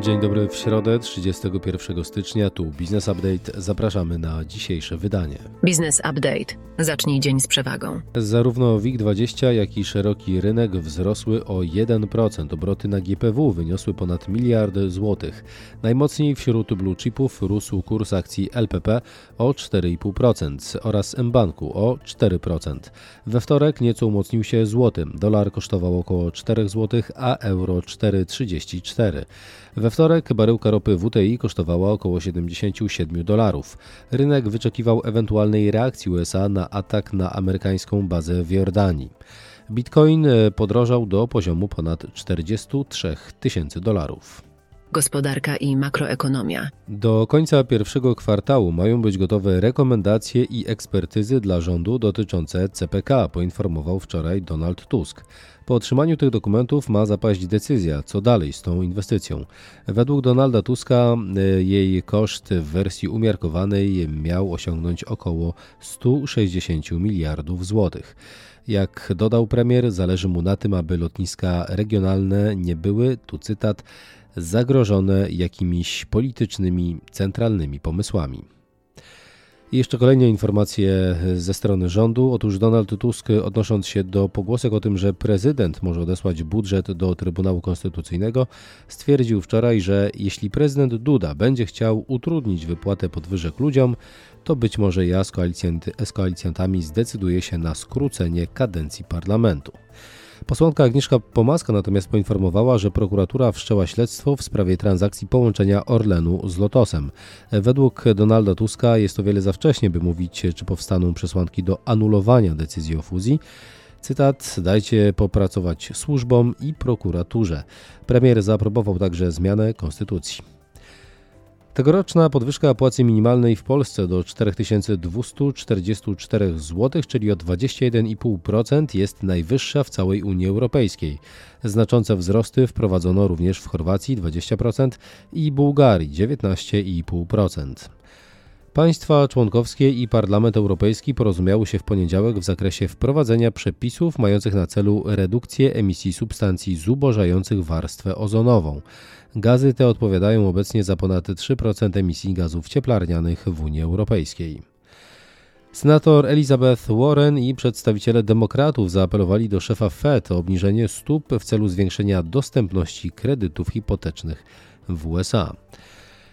Dzień dobry w środę 31 stycznia, tu Business Update. Zapraszamy na dzisiejsze wydanie. Business Update. Zacznij dzień z przewagą. Zarówno WIG20, jak i szeroki rynek wzrosły o 1%. Obroty na GPW wyniosły ponad miliard złotych. Najmocniej wśród blue chipów rósł kurs akcji LPP o 4,5% oraz mBanku o 4%. We wtorek nieco umocnił się złoty. Dolar kosztował około 4 zł, a euro 4,34. We wtorek baryłka ropy WTI kosztowała około 77 dolarów. Rynek wyczekiwał ewentualnej reakcji USA na atak na amerykańską bazę w Jordanii. Bitcoin e, podrożał do poziomu ponad 43 tysięcy dolarów. Gospodarka i makroekonomia. Do końca pierwszego kwartału mają być gotowe rekomendacje i ekspertyzy dla rządu dotyczące CPK, poinformował wczoraj Donald Tusk. Po otrzymaniu tych dokumentów ma zapaść decyzja, co dalej z tą inwestycją. Według Donalda Tuska e, jej koszt w wersji umiarkowanej miał osiągnąć około 160 miliardów złotych. Jak dodał premier, zależy mu na tym, aby lotniska regionalne nie były, tu cytat, zagrożone jakimiś politycznymi, centralnymi pomysłami. I jeszcze kolejne informacje ze strony rządu. Otóż Donald Tusk, odnosząc się do pogłosek o tym, że prezydent może odesłać budżet do Trybunału Konstytucyjnego, stwierdził wczoraj, że jeśli prezydent Duda będzie chciał utrudnić wypłatę podwyżek ludziom, to być może ja z, koalicjantami zdecyduje się na skrócenie kadencji parlamentu. Posłanka Agnieszka Pomaska natomiast poinformowała, że prokuratura wszczęła śledztwo w sprawie transakcji połączenia Orlenu z Lotosem. Według Donalda Tuska jest to wiele za wcześnie, by mówić, czy powstaną przesłanki do anulowania decyzji o fuzji. Cytat: Dajcie popracować służbom i prokuraturze. Premier zaaprobował także zmianę konstytucji. Tegoroczna podwyżka płacy minimalnej w Polsce do 4244 zł, czyli o 21,5% jest najwyższa w całej Unii Europejskiej. Znaczące wzrosty wprowadzono również w Chorwacji 20% i Bułgarii 19,5%. Państwa członkowskie i Parlament Europejski porozumiały się w poniedziałek w zakresie wprowadzenia przepisów mających na celu redukcję emisji substancji zubożających warstwę ozonową. Gazy te odpowiadają obecnie za ponad 3% emisji gazów cieplarnianych w Unii Europejskiej. Senator Elizabeth Warren i przedstawiciele demokratów zaapelowali do szefa Fed o obniżenie stóp w celu zwiększenia dostępności kredytów hipotecznych w USA.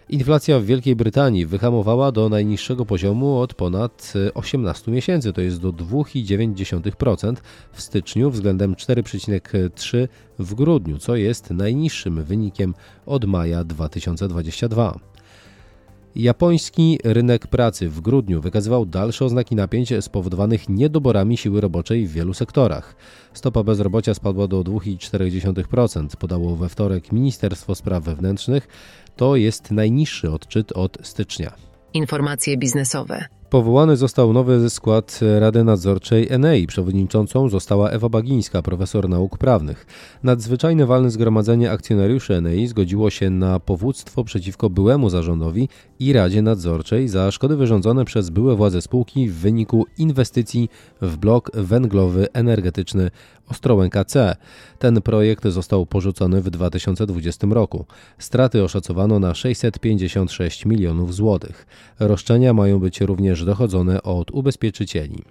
Inflacja w Wielkiej Brytanii wyhamowała do najniższego poziomu od ponad 18 miesięcy, to jest do 2,9% w styczniu względem 4,3% w grudniu, co jest najniższym wynikiem od maja 2022. Japoński rynek pracy w grudniu wykazywał dalsze oznaki napięć spowodowanych niedoborami siły roboczej w wielu sektorach. Stopa bezrobocia spadła do 2,4%, podało we wtorek Ministerstwo Spraw Wewnętrznych. To jest najniższy odczyt od stycznia. Informacje biznesowe. Powołany został nowy skład Rady Nadzorczej Enei. Przewodniczącą została Ewa Bagińska, profesor nauk prawnych. Nadzwyczajne walne zgromadzenie akcjonariuszy Enei zgodziło się na powództwo przeciwko byłemu zarządowi i Radzie Nadzorczej za szkody wyrządzone przez byłe władze spółki w wyniku inwestycji w blok węglowy energetyczny Ostrołęka C. Ten projekt został porzucony w 2020 roku. Straty oszacowano na 656 milionów złotych. Roszczenia mają być również dochodzone od ubezpieczycieli.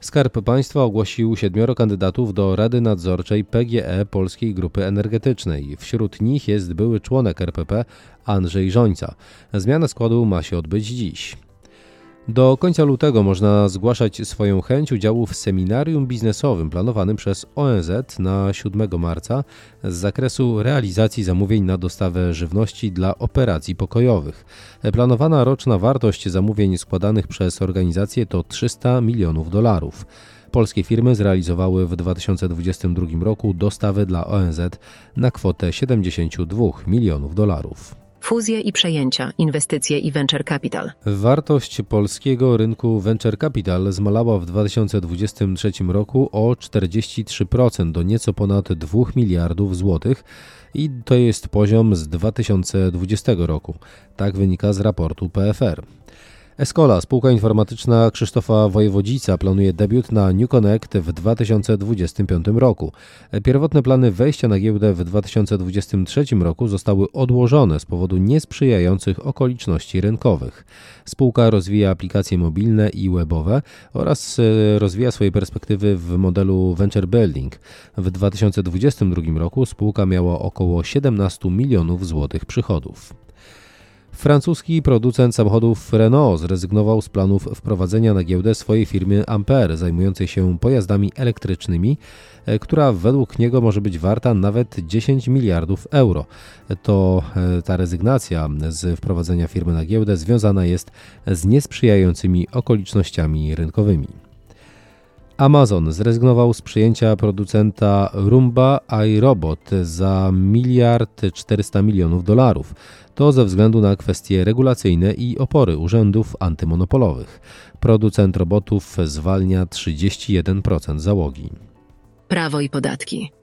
Skarb Państwa ogłosił siedmioro kandydatów do Rady Nadzorczej PGE Polskiej Grupy Energetycznej. Wśród nich jest były członek RPP Andrzej Żońca. Zmiana składu ma się odbyć dziś. Do końca lutego można zgłaszać swoją chęć udziału w seminarium biznesowym planowanym przez ONZ na 7 marca z zakresu realizacji zamówień na dostawę żywności dla operacji pokojowych. Planowana roczna wartość zamówień składanych przez organizację to 300 milionów dolarów. Polskie firmy zrealizowały w 2022 roku dostawy dla ONZ na kwotę 72 milionów dolarów. Fuzje i przejęcia, inwestycje i venture capital. Wartość polskiego rynku venture capital zmalała w 2023 roku o 43% do nieco ponad 2 miliardów złotych i to jest poziom z 2020 roku. Tak wynika z raportu PFR. Escola, spółka informatyczna Krzysztofa Wojewodzica, planuje debiut na New Connect w 2025 roku. Pierwotne plany wejścia na giełdę w 2023 roku zostały odłożone z powodu niesprzyjających okoliczności rynkowych. Spółka rozwija aplikacje mobilne i webowe oraz e, rozwija swoje perspektywy w modelu venture building. W 2022 roku spółka miała około 17 milionów złotych przychodów. Francuski producent samochodów Renault zrezygnował z planów wprowadzenia na giełdę swojej firmy Ampere, zajmującej się pojazdami elektrycznymi, e, która według niego może być warta nawet 10 miliardów euro. To e, ta rezygnacja z wprowadzenia firmy na giełdę związana jest z niesprzyjającymi okolicznościami rynkowymi. Amazon zrezygnował z przyjęcia producenta Roomba iRobot za miliard 400 milionów dolarów. To ze względu na kwestie regulacyjne i opory urzędów antymonopolowych. Producent robotów zwalnia 31% załogi. Prawo i podatki.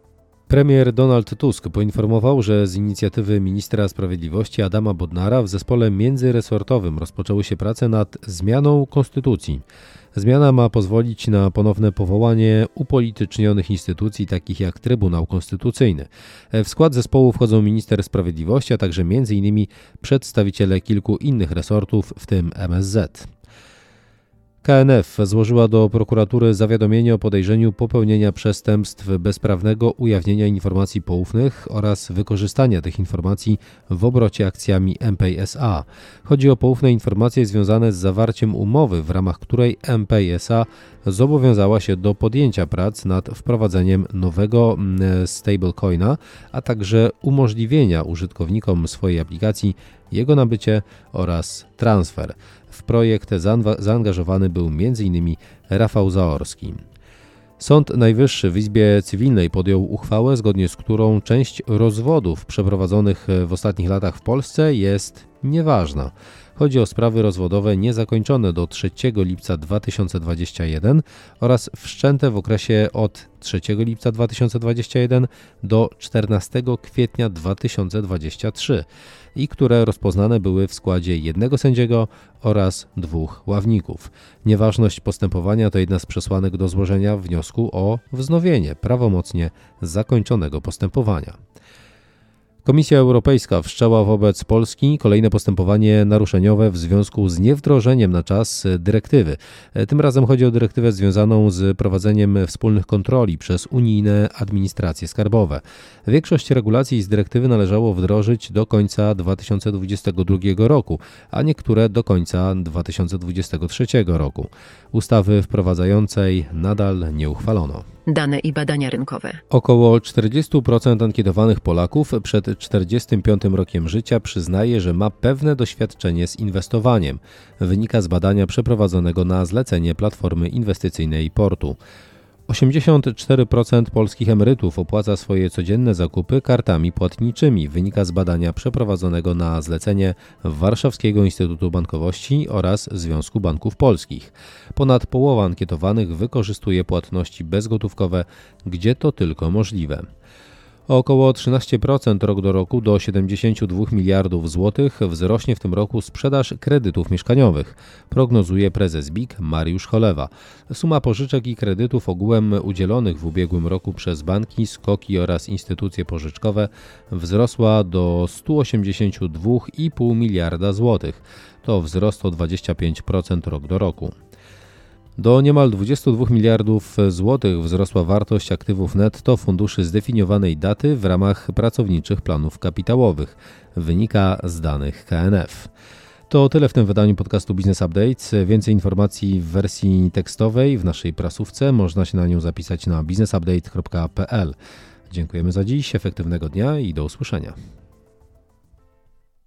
Premier Donald Tusk poinformował, że z inicjatywy ministra sprawiedliwości Adama Bodnara w zespole międzyresortowym rozpoczęły się prace nad zmianą konstytucji. Zmiana ma pozwolić na ponowne powołanie upolitycznionych instytucji takich jak Trybunał Konstytucyjny. W skład zespołu wchodzą minister sprawiedliwości, a także m.in. przedstawiciele kilku innych resortów, w tym MSZ. KNF złożyła do prokuratury zawiadomienie o podejrzeniu popełnienia przestępstw bezprawnego ujawnienia informacji poufnych oraz wykorzystania tych informacji w obrocie akcjami MPSA. Chodzi o poufne informacje związane z zawarciem umowy, w ramach której MPSA zobowiązała się do podjęcia prac nad wprowadzeniem nowego mm, stablecoina, a także umożliwienia użytkownikom swojej aplikacji jego nabycie oraz transfer. W projekt zaangażowany był m.in. Rafał Zaorski. Sąd Najwyższy w Izbie Cywilnej podjął uchwałę, zgodnie z którą część rozwodów przeprowadzonych w ostatnich latach w Polsce jest nieważna. Chodzi o sprawy rozwodowe niezakończone do 3 lipca 2021 oraz wszczęte w okresie od 3 lipca 2021 do 14 kwietnia 2023 i które rozpoznane były w składzie jednego sędziego oraz dwóch ławników. Nieważność postępowania to jedna z przesłanek do złożenia wniosku o wznowienie prawomocnie zakończonego postępowania. Komisja Europejska wszczęła wobec Polski kolejne postępowanie naruszeniowe w związku z niewdrożeniem na czas dyrektywy. Tym razem chodzi o dyrektywę związaną z prowadzeniem wspólnych kontroli przez unijne administracje skarbowe. Większość regulacji z dyrektywy należało wdrożyć do końca 2022 roku, a niektóre do końca 2023 roku. Ustawy wprowadzającej nadal nie uchwalono. Dane i badania rynkowe. Około 40% ankietowanych Polaków przed 45 rokiem życia przyznaje, że ma pewne doświadczenie z inwestowaniem. Wynika z badania przeprowadzonego na zlecenie Platformy Inwestycyjnej Portu. 84% polskich emerytów opłaca swoje codzienne zakupy kartami płatniczymi, wynika z badania przeprowadzonego na zlecenie Warszawskiego Instytutu Bankowości oraz Związku Banków Polskich. Ponad połowa ankietowanych wykorzystuje płatności bezgotówkowe, gdzie to tylko możliwe o około 13% rok do roku do 72 miliardów złotych wzrośnie w tym roku sprzedaż kredytów mieszkaniowych, prognozuje prezes BIK Mariusz Cholewa. Suma pożyczek i kredytów ogółem udzielonych w ubiegłym roku przez banki, skoki oraz instytucje pożyczkowe wzrosła do 182,5 miliarda złotych. To wzrost o 25% rok do roku. Do niemal 22 miliardów złotych wzrosła wartość aktywów netto funduszy zdefiniowanej daty w ramach pracowniczych planów kapitałowych, wynika z danych KNF. To tyle w tym wydaniu podcastu Business Update. Więcej informacji w wersji tekstowej w naszej prasówce. Można się na nią zapisać na businessupdate.pl. Dziękujemy za dziś, efektywnego dnia i do usłyszenia.